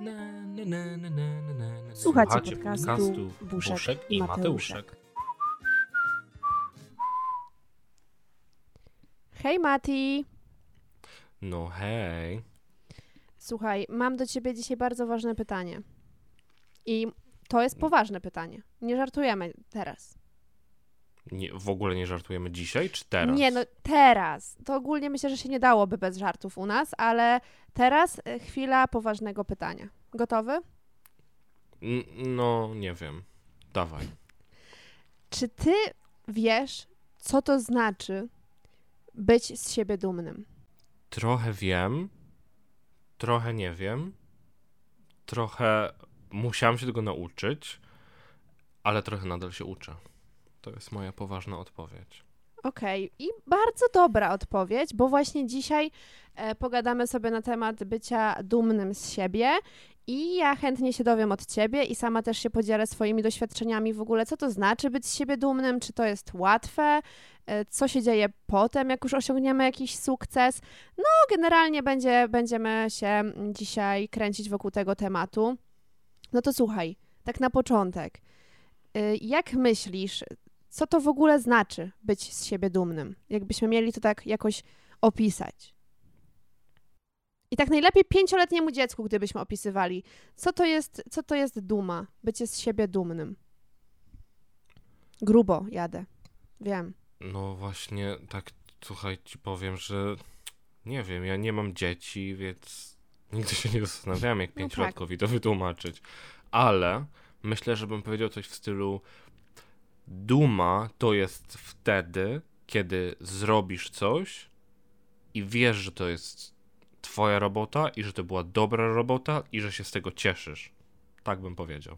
Na, na, na, na. Słuchacie podcastu Buszek i Mateuszek. Hej Mati! No hej. Słuchaj, mam do ciebie dzisiaj bardzo ważne pytanie. I to jest poważne pytanie. Nie żartujemy teraz. Nie, w ogóle nie żartujemy dzisiaj, czy teraz? Nie, no teraz. To ogólnie myślę, że się nie dałoby bez żartów u nas, ale teraz e, chwila poważnego pytania. Gotowy? N- No, nie wiem. Dawaj. Czy ty wiesz, co to znaczy być z siebie dumnym? Trochę wiem, trochę nie wiem, trochę musiałem się tego nauczyć, ale trochę nadal się uczę. To jest moja poważna odpowiedź. Okej, i bardzo dobra odpowiedź, bo właśnie dzisiaj e, pogadamy sobie na temat bycia dumnym z siebie i ja chętnie się dowiem od ciebie i sama też się podzielę swoimi doświadczeniami w ogóle, co to znaczy być z siebie dumnym, czy to jest łatwe, e, co się dzieje potem, jak już osiągniemy jakiś sukces. No, generalnie będzie, będziemy się dzisiaj kręcić wokół tego tematu. No to słuchaj, tak na początek. y, Jak myślisz, co to w ogóle znaczy być z siebie dumnym? Jakbyśmy mieli to tak jakoś opisać. I tak najlepiej pięcioletniemu dziecku, gdybyśmy opisywali, co to jest, co to jest duma, bycie z siebie dumnym. Grubo jadę, wiem. No właśnie, tak słuchaj, ci powiem, że nie wiem, ja nie mam dzieci, więc nigdy się nie zastanawiałem, jak tak. pięciolatkowi to wytłumaczyć. Ale myślę, że bym powiedział coś w stylu duma to jest wtedy, kiedy zrobisz coś i wiesz, że to jest twoja robota i że to była dobra robota i że się z tego cieszysz. Tak bym powiedział.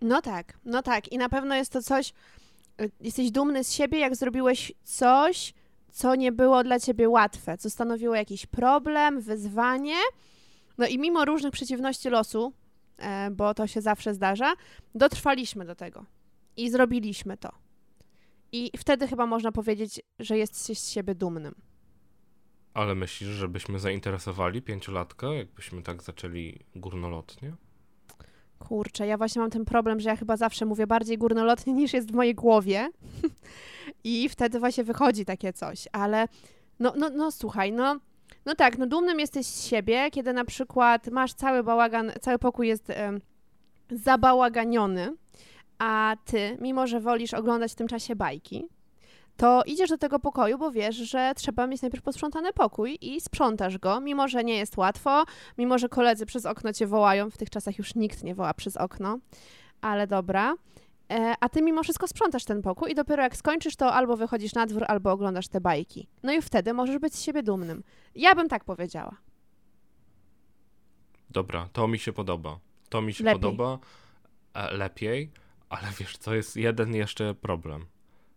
No tak, no tak. I na pewno jest to coś, y, jesteś dumny z siebie, jak zrobiłeś coś, co nie było dla ciebie łatwe, co stanowiło jakiś problem, wyzwanie. No i mimo różnych przeciwności losu, e, bo to się zawsze zdarza, dotrwaliśmy do tego i zrobiliśmy to. I wtedy chyba można powiedzieć, że jesteś z siebie dumnym. Ale myślisz, żebyśmy zainteresowali pięciolatka, jakbyśmy tak zaczęli górnolotnie? Kurczę, ja właśnie mam ten problem, że ja chyba zawsze mówię bardziej górnolotnie niż jest w mojej głowie. I wtedy właśnie wychodzi takie coś. Ale no, no, no słuchaj, no, no tak, no dumnym jesteś z siebie, kiedy na przykład masz cały bałagan, cały pokój jest em, zabałaganiony, a ty, mimo że wolisz oglądać w tym czasie bajki, to idziesz do tego pokoju, bo wiesz, że trzeba mieć najpierw posprzątany pokój i sprzątasz go, mimo że nie jest łatwo, mimo że koledzy przez okno cię wołają. W tych czasach już nikt nie woła przez okno, ale dobra. E, A ty mimo wszystko sprzątasz ten pokój i dopiero jak skończysz, to albo wychodzisz na dwór, albo oglądasz te bajki. No i wtedy możesz być z siebie dumnym. Ja bym tak powiedziała. Dobra, to mi się podoba. To mi się Lepiej. podoba e, lepiej, ale wiesz co, jest jeden jeszcze problem.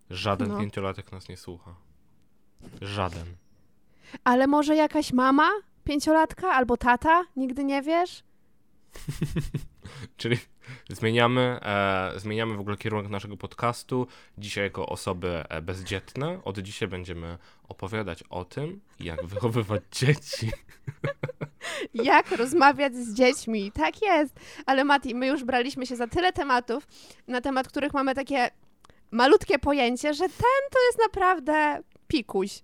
Żaden No. pięciolatek nas nie słucha. Żaden. Ale może jakaś mama, pięciolatka, albo tata, nigdy nie wiesz? Czyli zmieniamy, e, zmieniamy w ogóle kierunek naszego podcastu. Dzisiaj jako osoby e, bezdzietne. Od dzisiaj będziemy opowiadać o tym, jak wychowywać dzieci. Jak rozmawiać z dziećmi? Tak jest. Ale Mati, my już braliśmy się za tyle tematów, na temat których mamy takie malutkie pojęcie, że ten to jest naprawdę pikuś.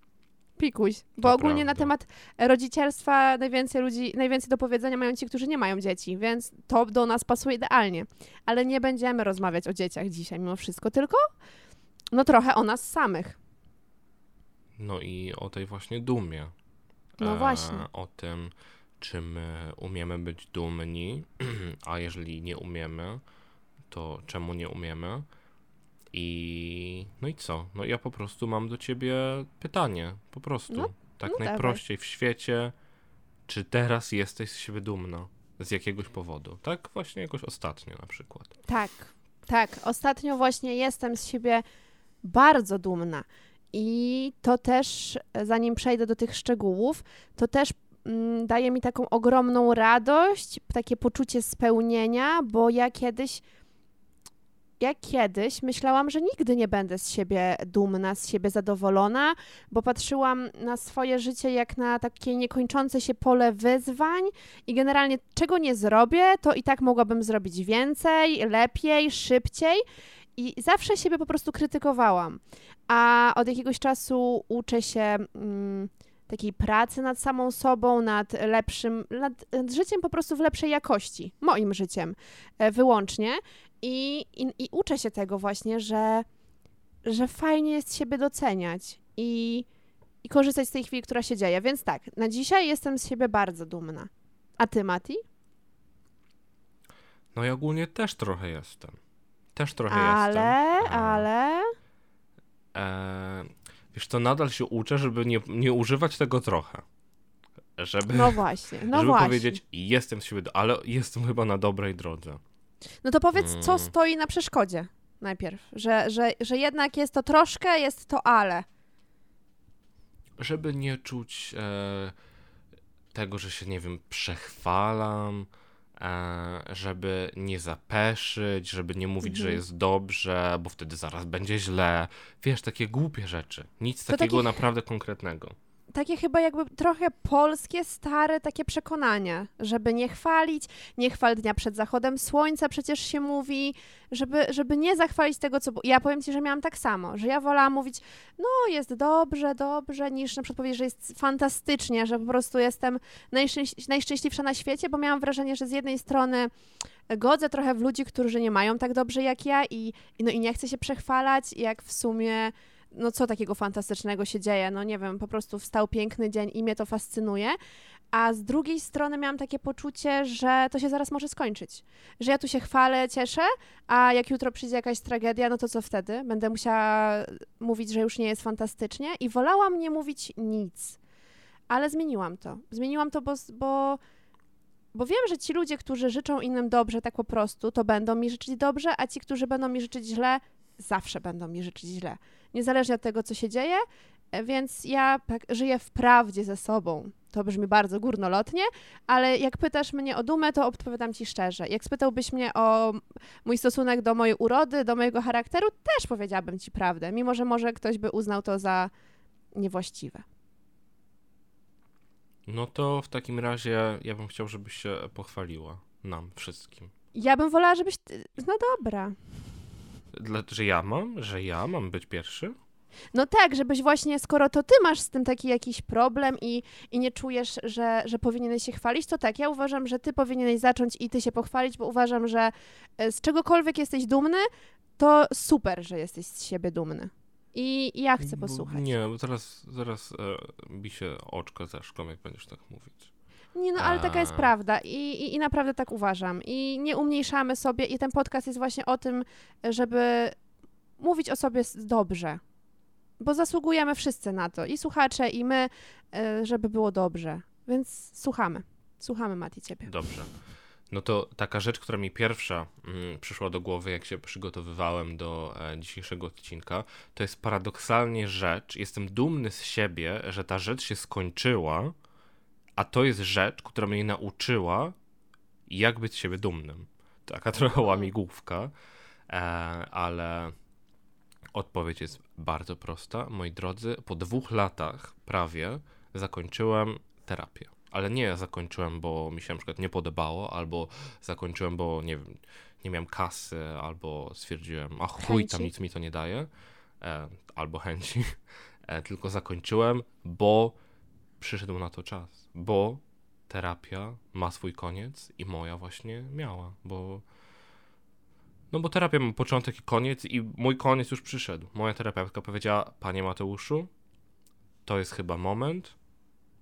Pikuś, bo To ogólnie na prawda. temat rodzicielstwa najwięcej ludzi, najwięcej do powiedzenia mają ci, którzy nie mają dzieci, więc to do nas pasuje idealnie. Ale nie będziemy rozmawiać o dzieciach dzisiaj mimo wszystko, tylko no trochę o nas samych. No i o tej właśnie dumie. No E, właśnie. O tym, czy my umiemy być dumni, a jeżeli nie umiemy, to czemu nie umiemy? I no i co? No ja po prostu mam do ciebie pytanie, po prostu. No, tak no dawaj. najprościej w świecie. Czy teraz jesteś z siebie dumna? Z jakiegoś powodu. Tak właśnie jakoś ostatnio na przykład. Tak, tak. Ostatnio właśnie jestem z siebie bardzo dumna. I to też, e, zanim przejdę do tych szczegółów, to też daje mi taką ogromną radość, takie poczucie spełnienia, bo ja kiedyś, ja kiedyś myślałam, że nigdy nie będę z siebie dumna, z siebie zadowolona, bo patrzyłam na swoje życie jak na takie niekończące się pole wyzwań i generalnie czego nie zrobię, to i tak mogłabym zrobić więcej, lepiej, szybciej. I zawsze siebie po prostu krytykowałam. A od jakiegoś czasu uczę się mm, takiej pracy nad samą sobą, nad lepszym, nad, nad życiem po prostu w lepszej jakości, moim życiem e, wyłącznie. I, i, I uczę się tego właśnie, że, że fajnie jest siebie doceniać i, i korzystać z tej chwili, która się dzieje. Więc tak, na dzisiaj jestem z siebie bardzo dumna. A ty, Mati? No i ogólnie też trochę jestem. Też trochę Ale, jestem. Ale... E, wiesz to nadal się uczę, żeby nie, nie używać tego trochę. Żeby, No właśnie, no żeby właśnie. powiedzieć, jestem z siebie, ale jestem chyba na dobrej drodze. No to powiedz, co Mm. stoi na przeszkodzie najpierw. Że, że, że jednak jest to troszkę, jest to ale. Żeby nie czuć e, tego, że się, nie wiem, przechwalam, żeby nie zapeszyć, żeby nie mówić, że Mhm. jest dobrze, bo wtedy zaraz będzie źle. Wiesz, takie głupie rzeczy. Nic To takiego takich- naprawdę konkretnego. Takie chyba jakby trochę polskie, stare takie przekonania, żeby nie chwalić, nie chwal dnia przed zachodem. Słońca, przecież się mówi, żeby, żeby nie zachwalić tego, co... Ja powiem Ci, że miałam tak samo, że ja wolałam mówić, no jest dobrze, dobrze, niż na przykład powiedzieć, że jest fantastycznie, że po prostu jestem najszczęś- najszczęśliwsza na świecie, bo miałam wrażenie, że z jednej strony godzę trochę w ludzi, którzy nie mają tak dobrze jak ja i, no, i nie chcę się przechwalać, jak w sumie no co takiego fantastycznego się dzieje? No nie wiem, po prostu wstał piękny dzień i mnie to fascynuje. A z drugiej strony miałam takie poczucie, że to się zaraz może skończyć. Że ja tu się chwalę, cieszę, a jak jutro przyjdzie jakaś tragedia, no to co wtedy? Będę musiała mówić, że już nie jest fantastycznie i wolałam nie mówić nic. Ale zmieniłam to. Zmieniłam to, bo, bo, bo wiem, że ci ludzie, którzy życzą innym dobrze tak po prostu, to będą mi życzyć dobrze, a ci, którzy będą mi życzyć źle, zawsze będą mi życzyć źle niezależnie od tego, co się dzieje, e, więc ja tak żyję w prawdzie ze sobą. To brzmi bardzo górnolotnie, ale jak pytasz mnie o dumę, to odpowiadam ci szczerze. Jak spytałbyś mnie o mój stosunek do mojej urody, do mojego charakteru, też powiedziałabym ci prawdę, mimo że może ktoś by uznał to za niewłaściwe. No to w takim razie ja bym chciał, żebyś się pochwaliła nam wszystkim. Ja bym wolała, żebyś. Ty... No dobra. Dla, że ja mam? Że ja mam być pierwszy? No tak, żebyś właśnie, skoro to ty masz z tym taki jakiś problem i, i nie czujesz, że, że powinieneś się chwalić, to tak, ja uważam, że ty powinieneś zacząć i ty się pochwalić, bo uważam, że e, z czegokolwiek jesteś dumny, to super, że jesteś z siebie dumny. I i ja chcę Bo- posłuchać. Nie, bo zaraz, zaraz e, mi się oczka zeszką, jak będziesz tak mówić. Nie, no ale taka jest prawda I, i, i naprawdę tak uważam. I nie umniejszamy sobie i ten podcast jest właśnie o tym, żeby mówić o sobie dobrze. Bo zasługujemy wszyscy na to, i słuchacze, i my, e, żeby było dobrze. Więc słuchamy. Słuchamy, Mati, ciebie. Dobrze. No to taka rzecz, która mi pierwsza mm, przyszła do głowy, jak się przygotowywałem do e, dzisiejszego odcinka, to jest paradoksalnie rzecz. Jestem dumny z siebie, że ta rzecz się skończyła, a to jest rzecz, która mnie nauczyła, jak być z siebie dumnym. Taka trochę łamigłówka, e, ale odpowiedź jest bardzo prosta. Moi drodzy, po dwóch latach prawie zakończyłem terapię. Ale nie zakończyłem, bo mi się na przykład nie podobało, albo zakończyłem, bo nie wiem, nie miałem kasy, albo stwierdziłem, a chuj, tam nic mi to nie daje, e, albo chęci. e, tylko zakończyłem, bo przyszedł na to czas, bo terapia ma swój koniec i moja właśnie miała, bo no bo terapia ma początek i koniec i mój koniec już przyszedł. Moja terapeutka powiedziała, panie Mateuszu, to jest chyba moment,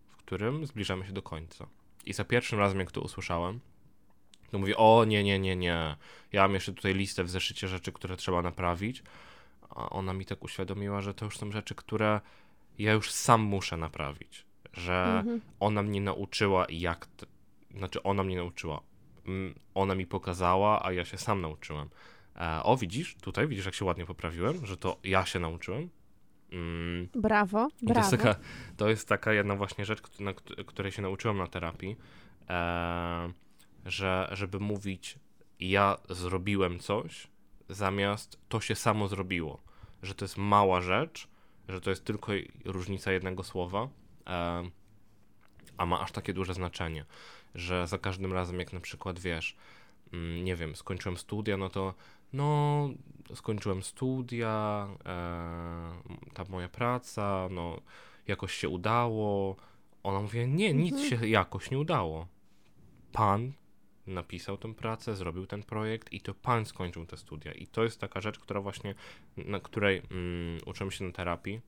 w którym zbliżamy się do końca. I za pierwszym razem, jak to usłyszałem, to mówię, o nie, nie, nie, nie, ja mam jeszcze tutaj listę w zeszycie rzeczy, które trzeba naprawić, a ona mi tak uświadomiła, że to już są rzeczy, które ja już sam muszę naprawić, że Mhm. ona mnie nauczyła jak, t- znaczy ona mnie nauczyła, Mm, ona mi pokazała, a ja się sam nauczyłem. E, o, widzisz, tutaj widzisz, jak się ładnie poprawiłem, że to ja się nauczyłem. Mm, Brawo, i to, jest brawo. taka, to jest taka jedna właśnie rzecz, na kt- której się nauczyłem na terapii, e, że żeby mówić ja zrobiłem coś, zamiast to się samo zrobiło. Że to jest mała rzecz, że to jest tylko różnica jednego słowa, a ma aż takie duże znaczenie, że za każdym razem jak na przykład wiesz, mm, nie wiem, skończyłem studia, no to no, skończyłem studia, ta moja praca, no, jakoś się udało. Ona mówi, nie, nic Mhm. się jakoś nie udało. Pan napisał tę pracę, zrobił ten projekt i to pan skończył te studia. I to jest taka rzecz, która właśnie, na której mm, uczymy się na terapii.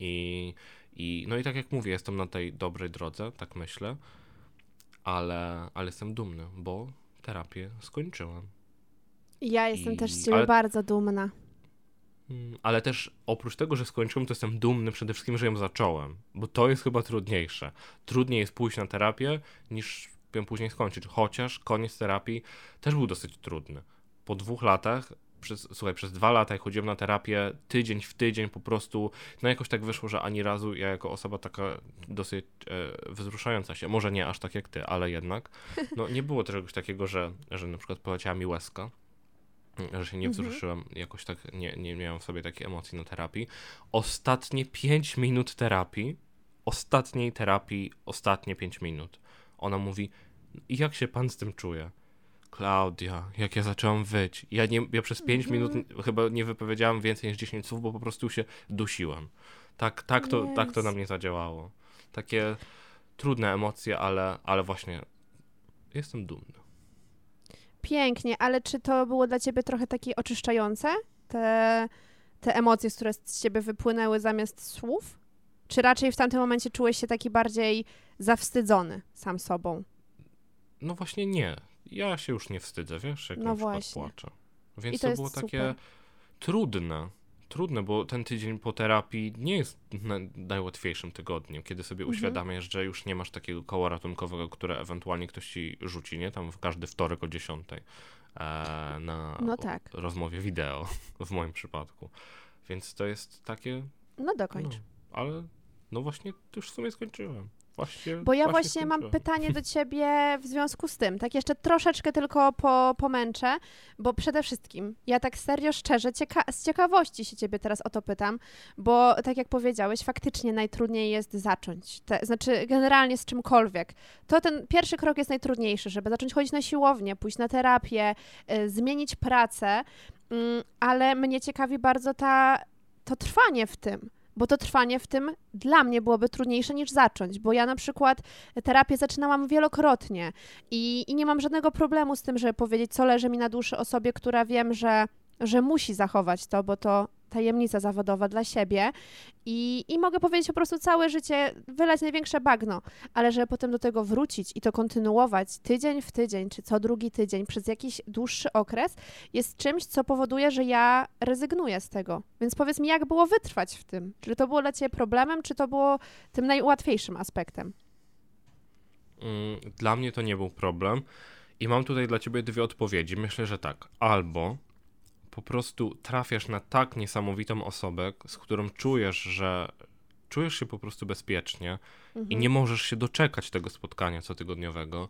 I, I no i tak jak mówię, jestem na tej dobrej drodze, tak myślę, ale, ale jestem dumny, bo terapię skończyłem. Ja jestem I- też z ciebie ale- bardzo dumna. Mm, Ale też oprócz tego, że skończyłem, to jestem dumny przede wszystkim, że ją zacząłem, bo to jest chyba trudniejsze. Trudniej jest pójść na terapię, niż ją później skończyć. Chociaż koniec terapii też był dosyć trudny. Po dwóch latach, przez, słuchaj, przez dwa lata, jak chodziłem na terapię, tydzień w tydzień po prostu, no jakoś tak wyszło, że ani razu ja jako osoba taka dosyć e, wzruszająca się, może nie aż tak jak ty, ale jednak, no nie było czegoś takiego, że, że na przykład poleciała mi łezka, że się nie Mhm. wzruszyłem, jakoś tak nie, nie miałem w sobie takiej emocji na terapii. Ostatnie 5 minut terapii, ostatniej terapii, ostatnie 5 minut. Ona mówi, jak się pan z tym czuje? Klaudia, jak ja zacząłem wyć. Ja, nie, ja przez 5 Mhm. minut chyba nie wypowiedziałem więcej niż 10 słów, bo po prostu się dusiłem. Tak, tak, to, tak to na mnie zadziałało. Takie trudne emocje, ale, ale właśnie jestem dumny. Pięknie, ale czy to było dla ciebie trochę takie oczyszczające? Te, te emocje, które z ciebie wypłynęły zamiast słów? Czy raczej w tamtym momencie czułeś się taki bardziej zawstydzony sam sobą? No właśnie nie. Ja się już nie wstydzę, wiesz, jak No na przykład właśnie. płaczę. Więc I to to, było takie super. trudne. Trudne, bo ten tydzień po terapii nie jest na, najłatwiejszym tygodniem, kiedy sobie Mhm. uświadamiasz, że już nie masz takiego koła ratunkowego, które ewentualnie ktoś ci rzuci, nie? Tam w każdy wtorek o 10 e, na No tak. rozmowie wideo, w moim przypadku. Więc to jest takie, No dokończ. no, ale no właśnie już w sumie skończyłem. Właśnie, Bo ja właśnie mam skończyłem. pytanie do ciebie w związku z tym. Tak jeszcze troszeczkę tylko po, pomęczę, bo przede wszystkim ja tak serio, szczerze, cieka- z ciekawości się ciebie teraz o to pytam, bo tak jak powiedziałeś, faktycznie najtrudniej jest zacząć. Te, znaczy generalnie z czymkolwiek. To ten pierwszy krok jest najtrudniejszy, żeby zacząć chodzić na siłownię, pójść na terapię, y, zmienić pracę, mm, ale mnie ciekawi bardzo ta, to trwanie w tym. Bo to trwanie w tym dla mnie byłoby trudniejsze niż zacząć, bo ja na przykład terapię zaczynałam wielokrotnie i, i nie mam żadnego problemu z tym, żeby powiedzieć, co leży mi na duszy osobie, która wiem, że, że musi zachować to, bo to tajemnica zawodowa dla siebie I, i mogę powiedzieć po prostu całe życie, wylać największe bagno, ale żeby potem do tego wrócić i to kontynuować tydzień w tydzień, czy co drugi tydzień przez jakiś dłuższy okres, jest czymś, co powoduje, że ja rezygnuję z tego. Więc powiedz mi, jak było wytrwać w tym? Czy to było dla Ciebie problemem, czy to było tym najłatwiejszym aspektem? Mm, Dla mnie to nie był problem. I mam tutaj dla ciebie dwie odpowiedzi. Myślę, że tak. Albo po prostu trafiasz na tak niesamowitą osobę, z którą czujesz, że czujesz się po prostu bezpiecznie i nie możesz się doczekać tego spotkania cotygodniowego.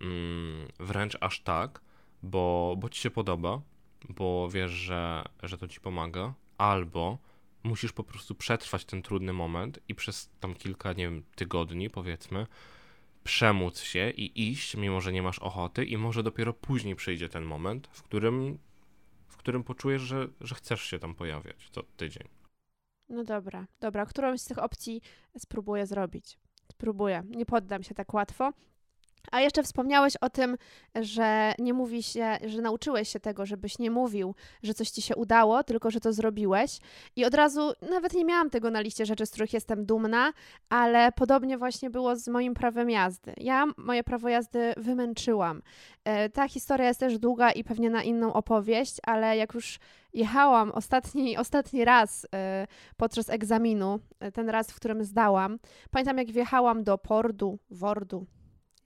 Mm, wręcz aż tak, bo, bo ci się podoba, bo wiesz, że, że to ci pomaga. Albo musisz po prostu przetrwać ten trudny moment i przez tam kilka, nie wiem, tygodni powiedzmy, przemóc się i iść, mimo że nie masz ochoty, i może dopiero później przyjdzie ten moment, w którym, którym poczujesz, że, że chcesz się tam pojawiać co tydzień. No dobra, dobra. Którąś z tych opcji spróbuję zrobić. Spróbuję. Nie poddam się tak łatwo. A jeszcze wspomniałeś o tym, że nie mówi się, że nauczyłeś się tego, żebyś nie mówił, że coś ci się udało, tylko że to zrobiłeś. I od razu nawet nie miałam tego na liście rzeczy, z których jestem dumna, ale podobnie właśnie było z moim prawem jazdy. Ja moje prawo jazdy wymęczyłam. E, ta historia jest też długa i pewnie na inną opowieść, ale jak już jechałam ostatni, ostatni raz e, podczas egzaminu, e, ten raz, w którym zdałam, pamiętam jak wjechałam do Pordu, Wordu,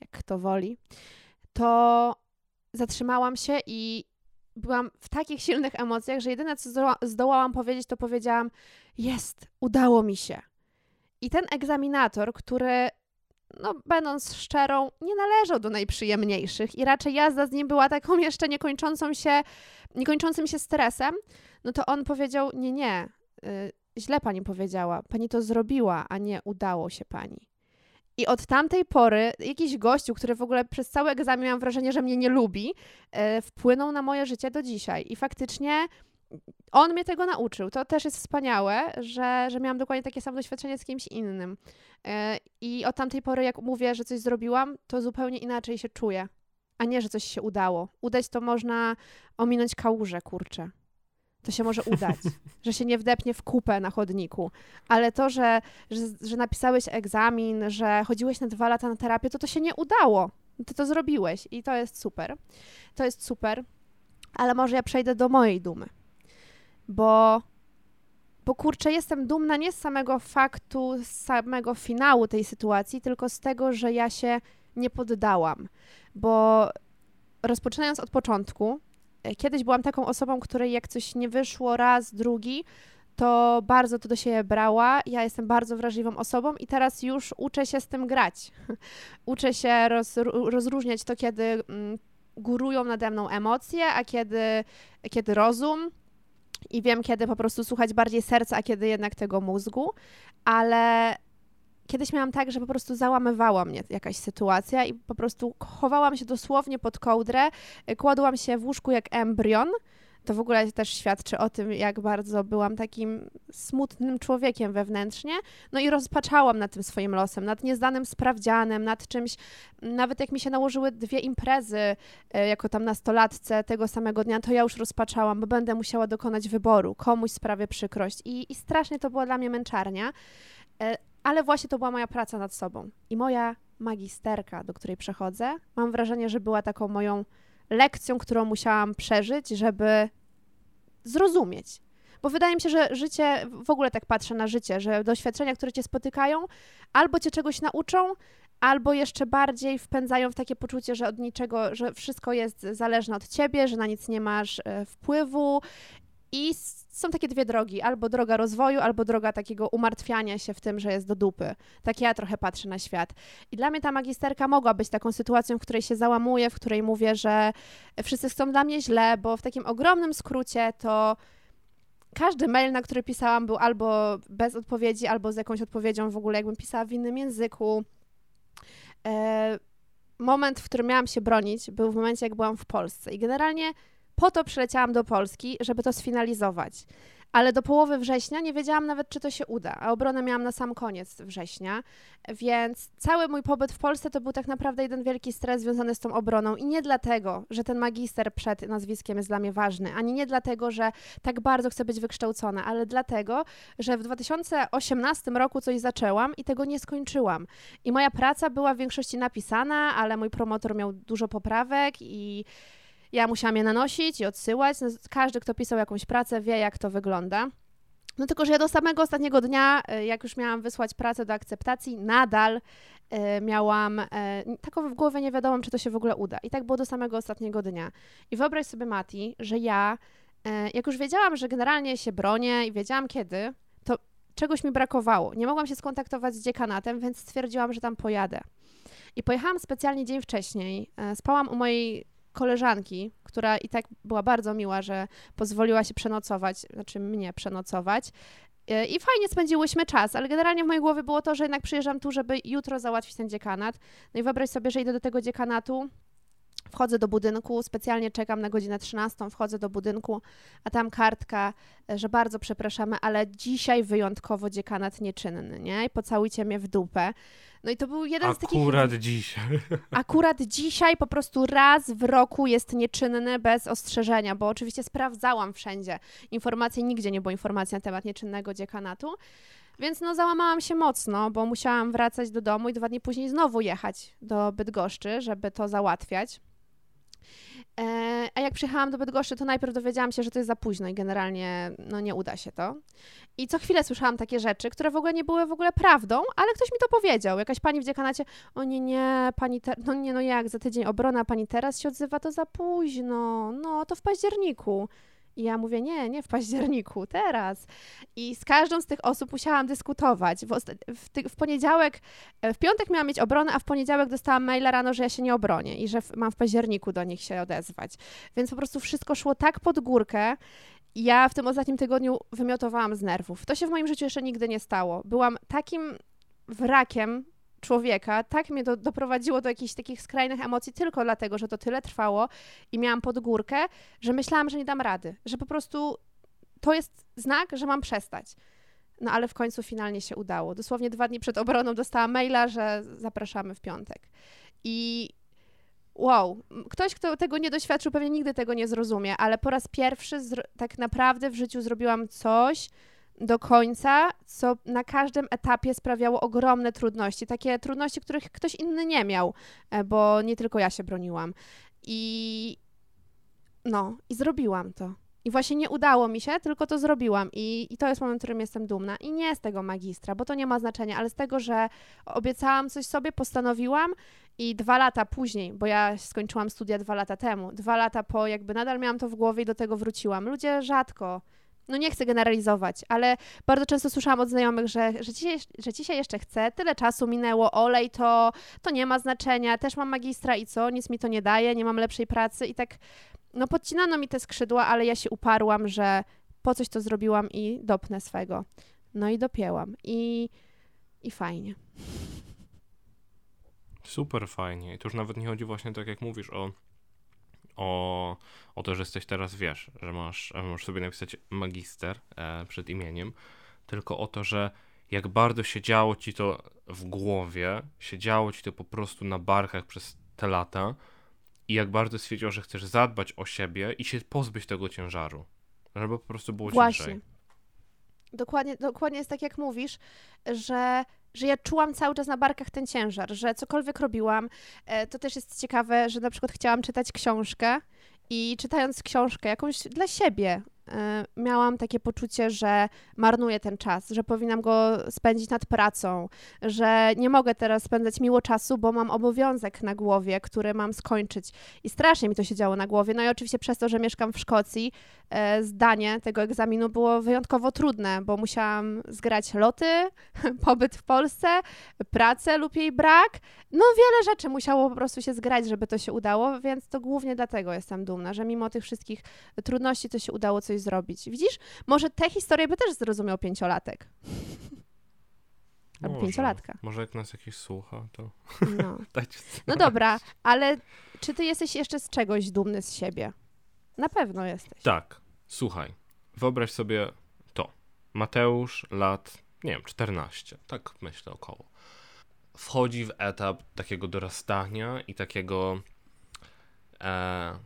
jak kto woli, to zatrzymałam się i byłam w takich silnych emocjach, że jedyne co zdołałam powiedzieć, to powiedziałam: Jest, udało mi się. I ten egzaminator, który, no, będąc szczerą, nie należał do najprzyjemniejszych i raczej jazda z nim była taką jeszcze niekończącą się, niekończącym się stresem, no to on powiedział: Nie, nie, y, źle pani powiedziała, pani to zrobiła, a nie udało się pani. I od tamtej pory jakiś gościu, który w ogóle przez cały egzamin miałam wrażenie, że mnie nie lubi, e, wpłynął na moje życie do dzisiaj. I faktycznie on mnie tego nauczył. To też jest wspaniałe, że, że miałam dokładnie takie samo doświadczenie z kimś innym. E, I od tamtej pory, jak mówię, że coś zrobiłam, to zupełnie inaczej się czuję. A nie, że coś się udało. Udać to można ominąć kałużę, kurczę to się może udać, że się nie wdepnie w kupę na chodniku. Ale to, że, że, że, napisałeś egzamin, że chodziłeś na dwa lata na terapię, to to się nie udało. Ty to zrobiłeś i to jest super. To jest super, ale może ja przejdę do mojej dumy. Bo, bo kurczę, jestem dumna nie z samego faktu, z samego finału tej sytuacji, tylko z tego, że ja się nie poddałam. Bo rozpoczynając od początku, kiedyś byłam taką osobą, której jak coś nie wyszło raz, drugi, to bardzo to do siebie brała. Ja jestem bardzo wrażliwą osobą i teraz już uczę się z tym grać. uczę się roz, rozróżniać to, kiedy mm, górują nade mną emocje, a kiedy, kiedy rozum. I wiem, kiedy po prostu słuchać bardziej serca, a kiedy jednak tego mózgu, ale kiedyś miałam tak, że po prostu załamywała mnie jakaś sytuacja i po prostu chowałam się dosłownie pod kołdrę, kładłam się w łóżku jak embrion. To w ogóle też świadczy o tym, jak bardzo byłam takim smutnym człowiekiem wewnętrznie. No i rozpaczałam nad tym swoim losem, nad niezdanym sprawdzianem, nad czymś. Nawet jak mi się nałożyły dwie imprezy e, jako tam nastolatce tego samego dnia, to ja już rozpaczałam, bo będę musiała dokonać wyboru, komuś sprawię przykrość. I, i strasznie to była dla mnie męczarnia. Ale właśnie to była moja praca nad sobą. I moja magisterka, do której przechodzę, mam wrażenie, że była taką moją lekcją, którą musiałam przeżyć, żeby zrozumieć. Bo wydaje mi się, że życie, w ogóle tak patrzę na życie, że doświadczenia, które cię spotykają, albo cię czegoś nauczą, albo jeszcze bardziej wpędzają w takie poczucie, że od niczego, że wszystko jest zależne od ciebie, że na nic nie masz e, wpływu i są takie dwie drogi, albo droga rozwoju, albo droga takiego umartwiania się w tym, że jest do dupy. Tak ja trochę patrzę na świat. I dla mnie ta magisterka mogła być taką sytuacją, w której się załamuję, w której mówię, że wszyscy chcą dla mnie źle, bo w takim ogromnym skrócie to każdy mail, na który pisałam, był albo bez odpowiedzi, albo z jakąś odpowiedzią w ogóle, jakbym pisała w innym języku. E, moment, w którym miałam się bronić, był w momencie, jak byłam w Polsce. I generalnie po to przyleciałam do Polski, żeby to sfinalizować. Ale do połowy września nie wiedziałam nawet, czy to się uda, a obronę miałam na sam koniec września, więc cały mój pobyt w Polsce to był tak naprawdę jeden wielki stres związany z tą obroną. I nie dlatego, że ten magister przed nazwiskiem jest dla mnie ważny, ani nie dlatego, że tak bardzo chcę być wykształcona, ale dlatego, że w 2018 roku coś zaczęłam i tego nie skończyłam. I moja praca była w większości napisana, ale mój promotor miał dużo poprawek i ja musiałam je nanosić i odsyłać. No, każdy, kto pisał jakąś pracę, wie, jak to wygląda. No tylko, że ja do samego ostatniego dnia, e, jak już miałam wysłać pracę do akceptacji, nadal e, miałam e, taką w głowie nie wiadomo, czy to się w ogóle uda. I tak było do samego ostatniego dnia. I wyobraź sobie, Mati, że ja, jak już wiedziałam, że generalnie się bronię i wiedziałam kiedy, to czegoś mi brakowało. Nie mogłam się skontaktować z dziekanatem, więc stwierdziłam, że tam pojadę. I pojechałam specjalnie dzień wcześniej. Spałam u mojej koleżanki, która i tak była bardzo miła, że pozwoliła się przenocować, znaczy mnie przenocować. E, I fajnie spędziłyśmy czas, ale generalnie w mojej głowie było to, że jednak przyjeżdżam tu, żeby jutro załatwić ten dziekanat. No i wyobraź sobie, że idę do tego dziekanatu Wchodzę do budynku, specjalnie czekam na godzinę 13, wchodzę do budynku, a tam kartka, e, że bardzo przepraszamy, ale dzisiaj wyjątkowo dziekanat nieczynny, nie? I pocałujcie mnie w dupę. No i to był jeden z takich... Akurat dzisiaj. Akurat dzisiaj po prostu raz w roku jest nieczynny bez ostrzeżenia, bo oczywiście sprawdzałam wszędzie informacje, nigdzie nie było informacji na temat nieczynnego dziekanatu. Więc no załamałam się mocno, bo musiałam wracać do domu i dwa dni później znowu jechać do Bydgoszczy, żeby to załatwiać. E, a jak przyjechałam do Bydgoszczy, to najpierw dowiedziałam się, że to jest za późno i generalnie no, nie uda się to. I co chwilę słyszałam takie rzeczy, które w ogóle nie były w ogóle prawdą, ale ktoś mi to powiedział. Jakaś pani w dziekanacie, o nie, nie, pani, no nie, no jak, za tydzień obrona, pani teraz się odzywa, to za późno, no to w październiku. I ja mówię, nie, nie w październiku, teraz. I z każdą z tych osób musiałam dyskutować. W, w, ty- w poniedziałek, e, w piątek miałam mieć obronę, a w poniedziałek dostałam maila rano, że ja się nie obronię i że mam w październiku do nich się odezwać. Więc po prostu wszystko szło tak pod górkę. Ja w tym ostatnim tygodniu wymiotowałam z nerwów. To się w moim życiu jeszcze nigdy nie stało. Byłam takim wrakiem człowieka, tak mnie do, doprowadziło do jakichś takich skrajnych emocji tylko dlatego, że to tyle trwało i miałam pod górkę, że myślałam, że nie dam rady, że po prostu to jest znak, że mam przestać. No ale w końcu finalnie się udało. Dosłownie dwa dni przed obroną dostałam maila, że zapraszamy w piątek. I wow, ktoś, kto tego nie doświadczył, pewnie nigdy tego nie zrozumie, ale po raz pierwszy tak naprawdę w życiu zrobiłam coś, do końca, co na każdym etapie sprawiało ogromne trudności. Takie trudności, których ktoś inny nie miał, e, bo nie tylko ja się broniłam. I no, i zrobiłam to. I właśnie nie udało mi się, tylko to zrobiłam. I, I to jest moment, w którym jestem dumna. I nie z tego magistra, bo to nie ma znaczenia, ale z tego, że obiecałam coś sobie, postanowiłam i dwa lata później, bo ja skończyłam studia dwa lata temu, dwa lata po, jakby nadal miałam to w głowie i do tego wróciłam. Ludzie rzadko no nie chcę generalizować, ale bardzo często słyszałam od znajomych, że, że, dzisiaj, że dzisiaj jeszcze chcę, tyle czasu minęło, olej to, to nie ma znaczenia, też mam magistra i co, nic mi to nie daje, nie mam lepszej pracy i tak, no podcinano mi te skrzydła, ale ja się uparłam, że po coś to zrobiłam i dopnę swego. No i dopięłam i, i fajnie. Super fajnie. I to już nawet nie chodzi właśnie tak jak mówisz o o, o to, że jesteś teraz, wiesz, że masz, możesz sobie napisać magister e, przed imieniem, tylko o to, że jak bardzo siedziało ci to w głowie, siedziało ci to po prostu na barkach przez te lata i jak bardzo stwierdził, że chcesz zadbać o siebie i się pozbyć tego ciężaru, żeby po prostu było Właśnie. ciężej. Dokładnie, dokładnie jest tak, jak mówisz, że że ja czułam cały czas na barkach ten ciężar, że cokolwiek robiłam, e, to też jest ciekawe, że na przykład chciałam czytać książkę i czytając książkę jakąś dla siebie, miałam takie poczucie, że marnuję ten czas, że powinnam go spędzić nad pracą, że nie mogę teraz spędzać miło czasu, bo mam obowiązek na głowie, który mam skończyć. I strasznie mi to się działo na głowie. No i oczywiście przez to, że mieszkam w Szkocji, e, zdanie tego egzaminu było wyjątkowo trudne, bo musiałam zgrać loty, pobyt w Polsce, pracę lub jej brak. No wiele rzeczy musiało po prostu się zgrać, żeby to się udało, więc to głównie dlatego jestem dumna, że mimo tych wszystkich trudności to się udało coś zrobić. Widzisz, może tę historię by też zrozumiał pięciolatek. Albo może, pięciolatka. Może jak nas jakiś słucha, to no. no dobra, ale czy ty jesteś jeszcze z czegoś dumny z siebie? Na pewno jesteś. Tak. Słuchaj, wyobraź sobie to. Mateusz, lat, nie wiem, 14, tak myślę około. Wchodzi w etap takiego dorastania i takiego e,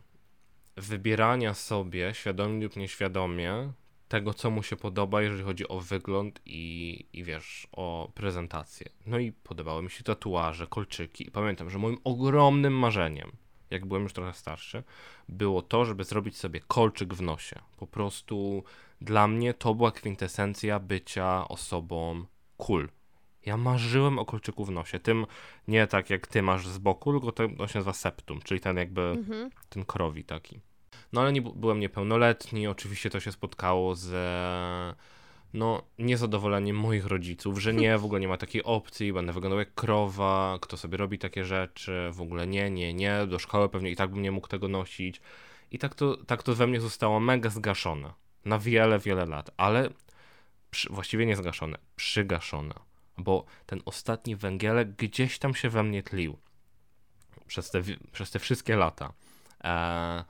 wybierania sobie, świadomie lub nieświadomie, tego, co mu się podoba, jeżeli chodzi o wygląd i, i wiesz, o prezentację. No i podobały mi się tatuaże, kolczyki. I pamiętam, że moim ogromnym marzeniem, jak byłem już trochę starszy, było to, żeby zrobić sobie kolczyk w nosie. Po prostu dla mnie to była kwintesencja bycia osobą cool. Ja marzyłem o kolczyku w nosie. Tym nie tak jak ty masz z boku, tylko to, to się nazywa septum, czyli ten jakby mhm. ten krowi taki. No ale nie, byłem niepełnoletni, oczywiście to się spotkało z no, niezadowoleniem moich rodziców, że nie, w ogóle nie ma takiej opcji, będę wyglądał jak krowa, kto sobie robi takie rzeczy, w ogóle nie, nie, nie, do szkoły pewnie i tak bym nie mógł tego nosić. I tak to, tak to we mnie zostało mega zgaszone. Na wiele, wiele lat, ale przy, właściwie nie zgaszone, przygaszone. Bo ten ostatni węgielek gdzieś tam się we mnie tlił. przez te, przez te wszystkie lata. E,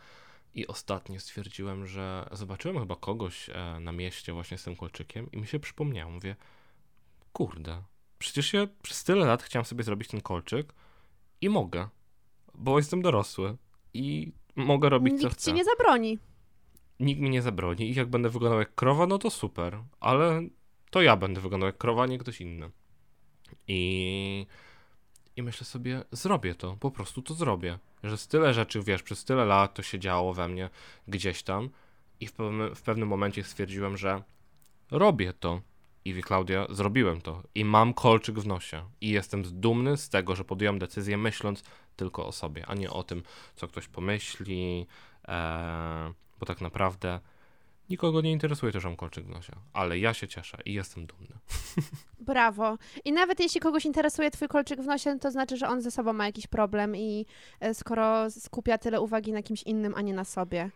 I ostatnio stwierdziłem, że zobaczyłem chyba kogoś e, na mieście właśnie z tym kolczykiem i mi się przypomniało, mówię, kurde, przecież ja przez tyle lat chciałem sobie zrobić ten kolczyk i mogę, bo jestem dorosły i mogę robić Nikt co chcę. ci nie zabroni. Nikt mi nie zabroni i jak będę wyglądał jak krowa, no to super, ale to ja będę wyglądał jak krowa, nie ktoś inny. I, i myślę sobie, zrobię to, po prostu to zrobię. Że z tyle rzeczy, wiesz, przez tyle lat to się działo we mnie gdzieś tam i w pewnym, w pewnym momencie stwierdziłem, że robię to. I Klaudia, zrobiłem to i mam kolczyk w nosie i jestem dumny z tego, że podjąłem decyzję myśląc tylko o sobie, a nie o tym, co ktoś pomyśli, e, bo tak naprawdę nikogo nie interesuje to, że mam kolczyk w nosie, ale ja się cieszę i jestem dumny. Brawo. I nawet jeśli kogoś interesuje twój kolczyk w nosie, to znaczy, że on ze sobą ma jakiś problem i e, skoro skupia tyle uwagi na kimś innym, a nie na sobie.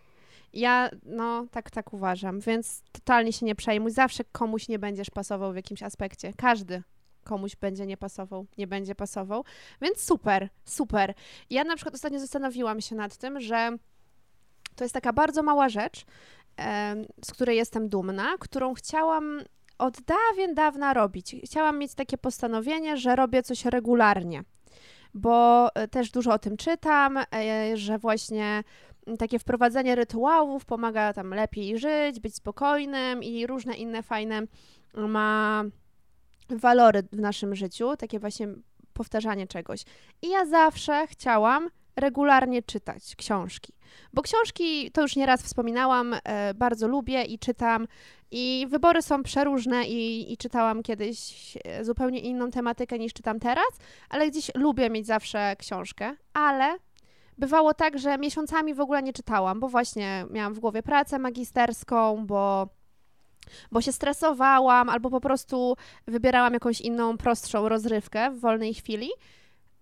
Ja, no, tak, tak uważam, więc totalnie się nie przejmuj. Zawsze komuś nie będziesz pasował w jakimś aspekcie. Każdy komuś będzie nie pasował, nie będzie pasował. Więc super, super. Ja na przykład ostatnio zastanowiłam się nad tym, że to jest taka bardzo mała rzecz, z której jestem dumna, którą chciałam od dawien dawna robić. Chciałam mieć takie postanowienie, że robię coś regularnie, bo e, też dużo o tym czytam, e, że właśnie takie wprowadzenie rytuałów pomaga tam lepiej żyć, być spokojnym i różne inne fajne ma walory w naszym życiu, takie właśnie powtarzanie czegoś. I ja zawsze chciałam regularnie czytać książki. Bo książki, to już nieraz wspominałam, e, bardzo lubię i czytam. I wybory są przeróżne i, i czytałam kiedyś e, zupełnie inną tematykę niż czytam teraz, ale gdzieś lubię mieć zawsze książkę. Ale bywało tak, że miesiącami w ogóle nie czytałam, bo właśnie miałam w głowie pracę magisterską, bo bo się stresowałam, albo po prostu wybierałam jakąś inną, prostszą rozrywkę w wolnej chwili,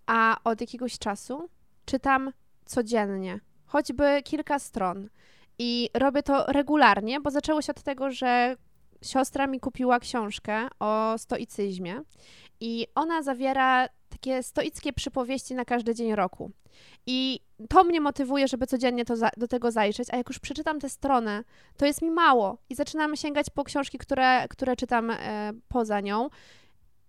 a od jakiegoś czasu czytam codziennie, choćby kilka stron. I robię to regularnie, bo zaczęło się od tego, że siostra mi kupiła książkę o stoicyzmie i ona zawiera takie stoickie przypowieści na każdy dzień roku. I to mnie motywuje, żeby codziennie to za, do tego zajrzeć, a jak już przeczytam tę stronę, to jest mi mało i zaczynam sięgać po książki, które, które czytam e, poza nią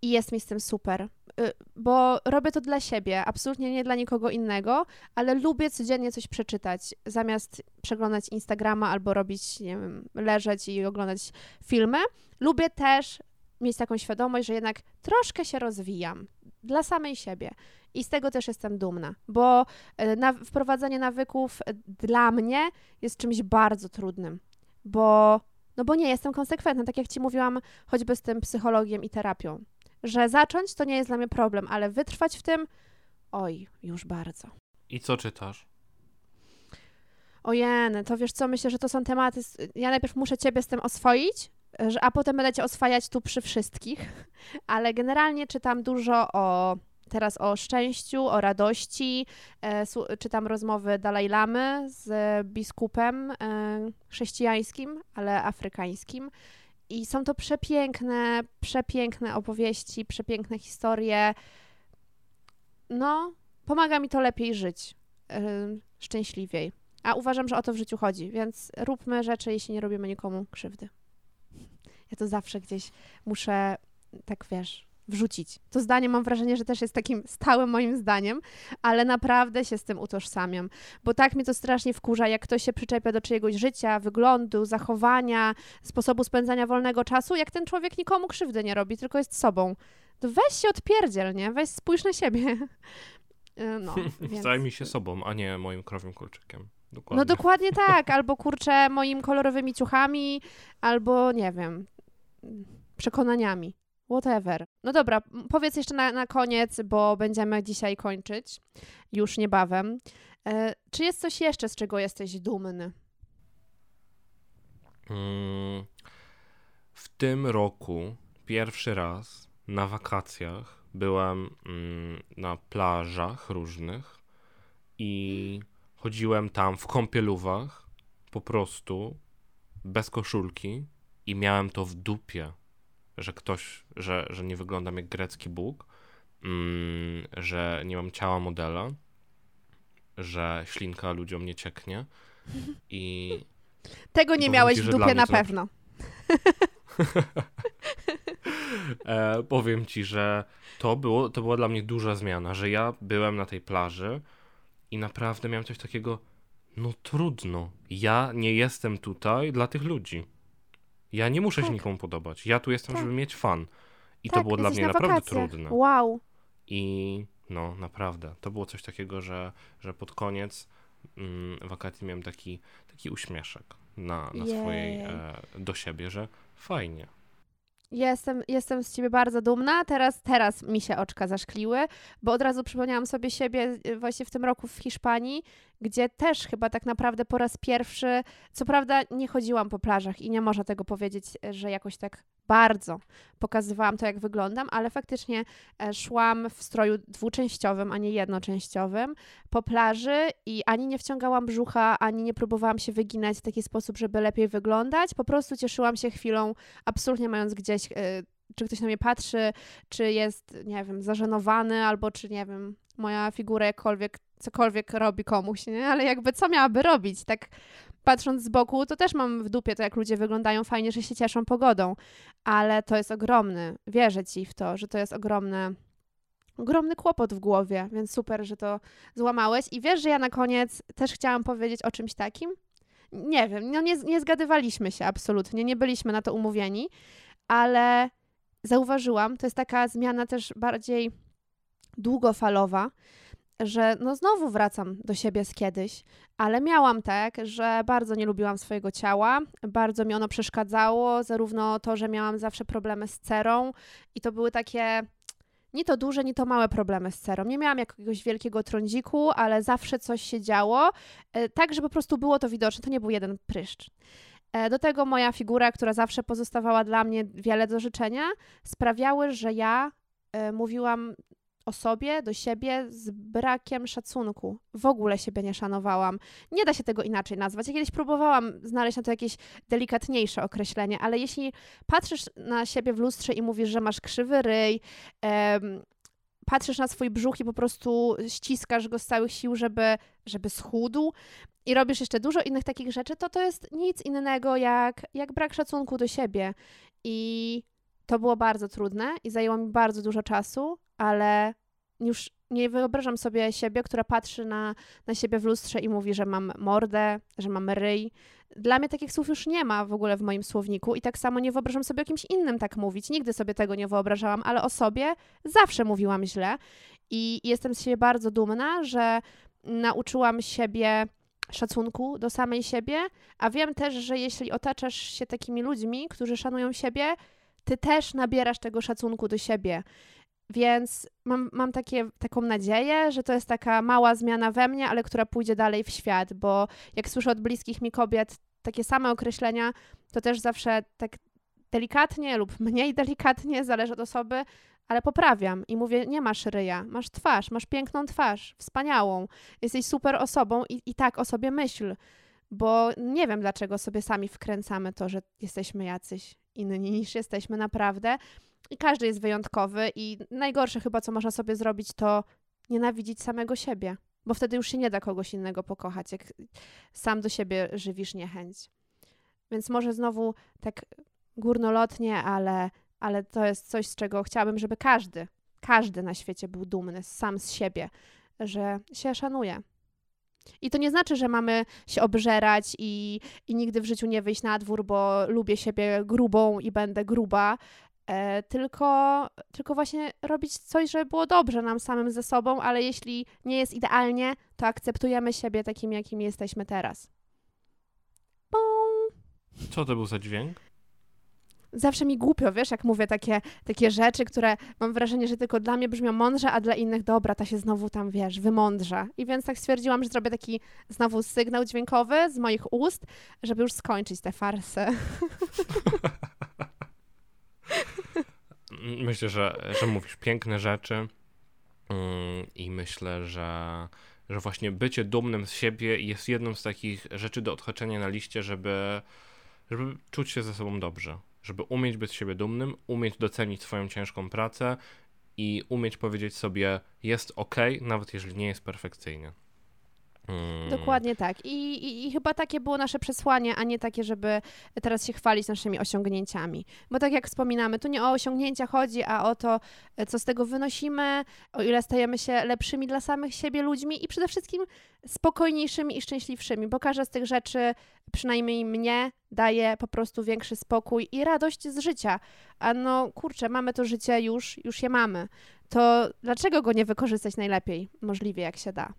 i jest mi z tym super, y, bo robię to dla siebie, absolutnie nie dla nikogo innego, ale lubię codziennie coś przeczytać, zamiast przeglądać Instagrama albo robić, nie wiem, leżeć i oglądać filmy. Lubię też mieć taką świadomość, że jednak troszkę się rozwijam dla samej siebie. I z tego też jestem dumna, bo e, na, wprowadzanie nawyków dla mnie jest czymś bardzo trudnym, bo, no bo nie jestem konsekwentna, tak jak Ci mówiłam, choćby z tym psychologiem i terapią. Że zacząć to nie jest dla mnie problem, ale wytrwać w tym, oj, już bardzo. I co czytasz? Ojeny, to wiesz co, myślę, że to są tematy, ja najpierw muszę Ciebie z tym oswoić, a potem będę Cię oswajać tu przy wszystkich, ale generalnie czytam dużo o, teraz o szczęściu, o radości, e, czytam rozmowy Dalaj Lamy z biskupem e, chrześcijańskim, ale afrykańskim i są to przepiękne, przepiękne opowieści, przepiękne historie. No, pomaga mi to lepiej żyć, e, szczęśliwiej. A uważam, że o to w życiu chodzi, więc róbmy rzeczy, jeśli nie robimy nikomu krzywdy. Ja to zawsze gdzieś muszę, tak wiesz, wrzucić. To zdanie mam wrażenie, że też jest takim stałym moim zdaniem, ale naprawdę się z tym utożsamiam, bo tak mnie to strasznie wkurza, jak ktoś się przyczepia do czyjegoś życia, wyglądu, zachowania, sposobu spędzania wolnego czasu, jak ten człowiek nikomu krzywdy nie robi, tylko jest sobą. To weź się odpierdziel, nie? Weź spójrz na siebie. Y, No, więc... Zajmij się sobą, a nie moim krowym kolczykiem. Dokładnie. No dokładnie tak, albo kurczę moimi kolorowymi ciuchami, albo nie wiem, przekonaniami. Whatever. No dobra, powiedz jeszcze na, na koniec, bo będziemy dzisiaj kończyć już niebawem. E, czy jest coś jeszcze, z czego jesteś dumny? Mm, W tym roku pierwszy raz na wakacjach byłem mm, na plażach różnych i chodziłem tam w kąpielówach po prostu bez koszulki i miałem to w dupie, że ktoś, że, że nie wyglądam jak grecki bóg, mm, że nie mam ciała modela że ślinka ludziom nie cieknie. I Tego nie miałeś ci, w dupie na pewno. e, powiem ci, że to, było, to była dla mnie duża zmiana, że ja byłem na tej plaży i naprawdę miałem coś takiego, no trudno, ja nie jestem tutaj dla tych ludzi. Ja nie muszę się Tak. nikomu podobać. Ja tu jestem, Tak. żeby mieć fan. I to tak, było dla mnie na naprawdę wakacjach. trudne. Wow. I no, naprawdę, to było coś takiego, że, że pod koniec mm, wakacji miałem taki, taki uśmieszek na, na swojej, Jej. e, do siebie, że fajnie. Jestem, jestem z ciebie bardzo dumna. Teraz, teraz mi się oczka zaszkliły, bo od razu przypomniałam sobie siebie y, właśnie w tym roku w Hiszpanii, gdzie też chyba tak naprawdę po raz pierwszy, co prawda nie chodziłam po plażach i nie można tego powiedzieć, y, że jakoś tak bardzo pokazywałam to, jak wyglądam, ale faktycznie e, szłam w stroju dwuczęściowym, a nie jednoczęściowym po plaży i ani nie wciągałam brzucha, ani nie próbowałam się wyginać w taki sposób, żeby lepiej wyglądać. Po prostu cieszyłam się chwilą absolutnie mając gdzieś, y, czy ktoś na mnie patrzy, czy jest, nie wiem, zażenowany, albo czy, nie wiem, moja figura jakkolwiek, cokolwiek robi komuś, nie? Ale jakby co miałaby robić? Tak patrząc z boku, to też mam w dupie to, jak ludzie wyglądają fajnie, że się cieszą pogodą, ale to jest ogromny, wierzę ci w to, że to jest ogromny, ogromny kłopot w głowie, więc super, że to złamałeś. I wiesz, że ja na koniec też chciałam powiedzieć o czymś takim? Nie wiem, no nie, nie zgadywaliśmy się absolutnie, nie byliśmy na to umówieni, ale zauważyłam, to jest taka zmiana też bardziej długofalowa, że no znowu wracam do siebie z kiedyś, ale miałam tak, że bardzo nie lubiłam swojego ciała, bardzo mi ono przeszkadzało, zarówno to, że miałam zawsze problemy z cerą i to były takie ni to duże, ni to małe problemy z cerą. Nie miałam jakiegoś wielkiego trądziku, ale zawsze coś się działo, e, tak, że po prostu było to widoczne. To nie był jeden pryszcz. E, Do tego moja figura, która zawsze pozostawała dla mnie wiele do życzenia, sprawiały, że ja e, mówiłam o sobie, do siebie z brakiem szacunku. W ogóle siebie nie szanowałam. Nie da się tego inaczej nazwać. Ja kiedyś próbowałam znaleźć na to jakieś delikatniejsze określenie, ale jeśli patrzysz na siebie w lustrze i mówisz, że masz krzywy ryj, em, patrzysz na swój brzuch i po prostu ściskasz go z całych sił, żeby, żeby schudł i robisz jeszcze dużo innych takich rzeczy, to to jest nic innego jak, jak brak szacunku do siebie. I to było bardzo trudne i zajęło mi bardzo dużo czasu, ale już nie wyobrażam sobie siebie, która patrzy na, na siebie w lustrze i mówi, że mam mordę, że mam ryj. Dla mnie takich słów już nie ma w ogóle w moim słowniku i tak samo nie wyobrażam sobie o kimś innym tak mówić. Nigdy sobie tego nie wyobrażałam, ale o sobie zawsze mówiłam źle i jestem z siebie bardzo dumna, że nauczyłam siebie szacunku do samej siebie, a wiem też, że jeśli otaczasz się takimi ludźmi, którzy szanują siebie, ty też nabierasz tego szacunku do siebie. Więc mam, mam takie, taką nadzieję, że to jest taka mała zmiana we mnie, ale która pójdzie dalej w świat, bo jak słyszę od bliskich mi kobiet takie same określenia, to też zawsze tak delikatnie lub mniej delikatnie, zależy od osoby, ale poprawiam i mówię, nie masz ryja, masz twarz, masz piękną twarz, wspaniałą, jesteś super osobą i, i tak o sobie myśl, bo nie wiem, dlaczego sobie sami wkręcamy to, że jesteśmy jacyś inni niż jesteśmy naprawdę i każdy jest wyjątkowy i najgorsze chyba, co można sobie zrobić, to nienawidzić samego siebie, bo wtedy już się nie da kogoś innego pokochać, jak sam do siebie żywisz niechęć. Więc może znowu tak górnolotnie, ale, ale to jest coś, z czego chciałabym, żeby każdy, każdy na świecie był dumny sam z siebie, że się szanuje. I to nie znaczy, że mamy się obżerać i, i nigdy w życiu nie wyjść na dwór, bo lubię siebie grubą i będę gruba, tylko, tylko właśnie robić coś, żeby było dobrze nam samym ze sobą, ale jeśli nie jest idealnie, to akceptujemy siebie takim, jakim jesteśmy teraz. Pum. Co to był za dźwięk? Zawsze mi głupio, wiesz, jak mówię takie, takie rzeczy, które mam wrażenie, że tylko dla mnie brzmią mądrze, a dla innych dobra, ta się znowu tam, wiesz, wymądrza. I więc tak stwierdziłam, że zrobię taki znowu sygnał dźwiękowy z moich ust, żeby już skończyć tę farsę. Myślę, że, że mówisz piękne rzeczy mm, i myślę, że, że właśnie bycie dumnym z siebie jest jedną z takich rzeczy do odhaczenia na liście, żeby, żeby czuć się ze sobą dobrze. Żeby umieć być z siebie dumnym, umieć docenić swoją ciężką pracę i umieć powiedzieć sobie, jest ok, nawet jeżeli nie jest perfekcyjnie. Dokładnie tak. I, i, I chyba takie było nasze przesłanie, a nie takie, żeby teraz się chwalić naszymi osiągnięciami. Bo tak jak wspominamy, tu nie o osiągnięcia chodzi, a o to, co z tego wynosimy, o ile stajemy się lepszymi dla samych siebie ludźmi i przede wszystkim spokojniejszymi i szczęśliwszymi, bo każda z tych rzeczy, przynajmniej mnie, daje po prostu większy spokój i radość z życia. A no kurczę, mamy to życie już, już je mamy. To dlaczego go nie wykorzystać najlepiej, możliwie jak się da?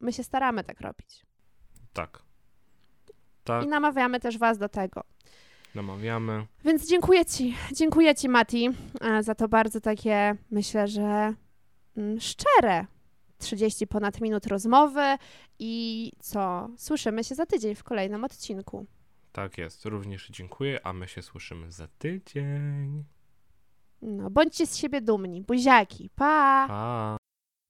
My się staramy tak robić. Tak. Tak, I namawiamy też Was do tego. namawiamy. Więc dziękuję Ci, dziękuję Ci, Mati, e, za to bardzo takie, myślę, że mm, szczere 30 ponad minut rozmowy i co? Słyszymy się za tydzień w kolejnym odcinku. Tak jest. Również dziękuję, a my się słyszymy za tydzień. No, bądźcie z siebie dumni. Buziaki. Pa! Pa!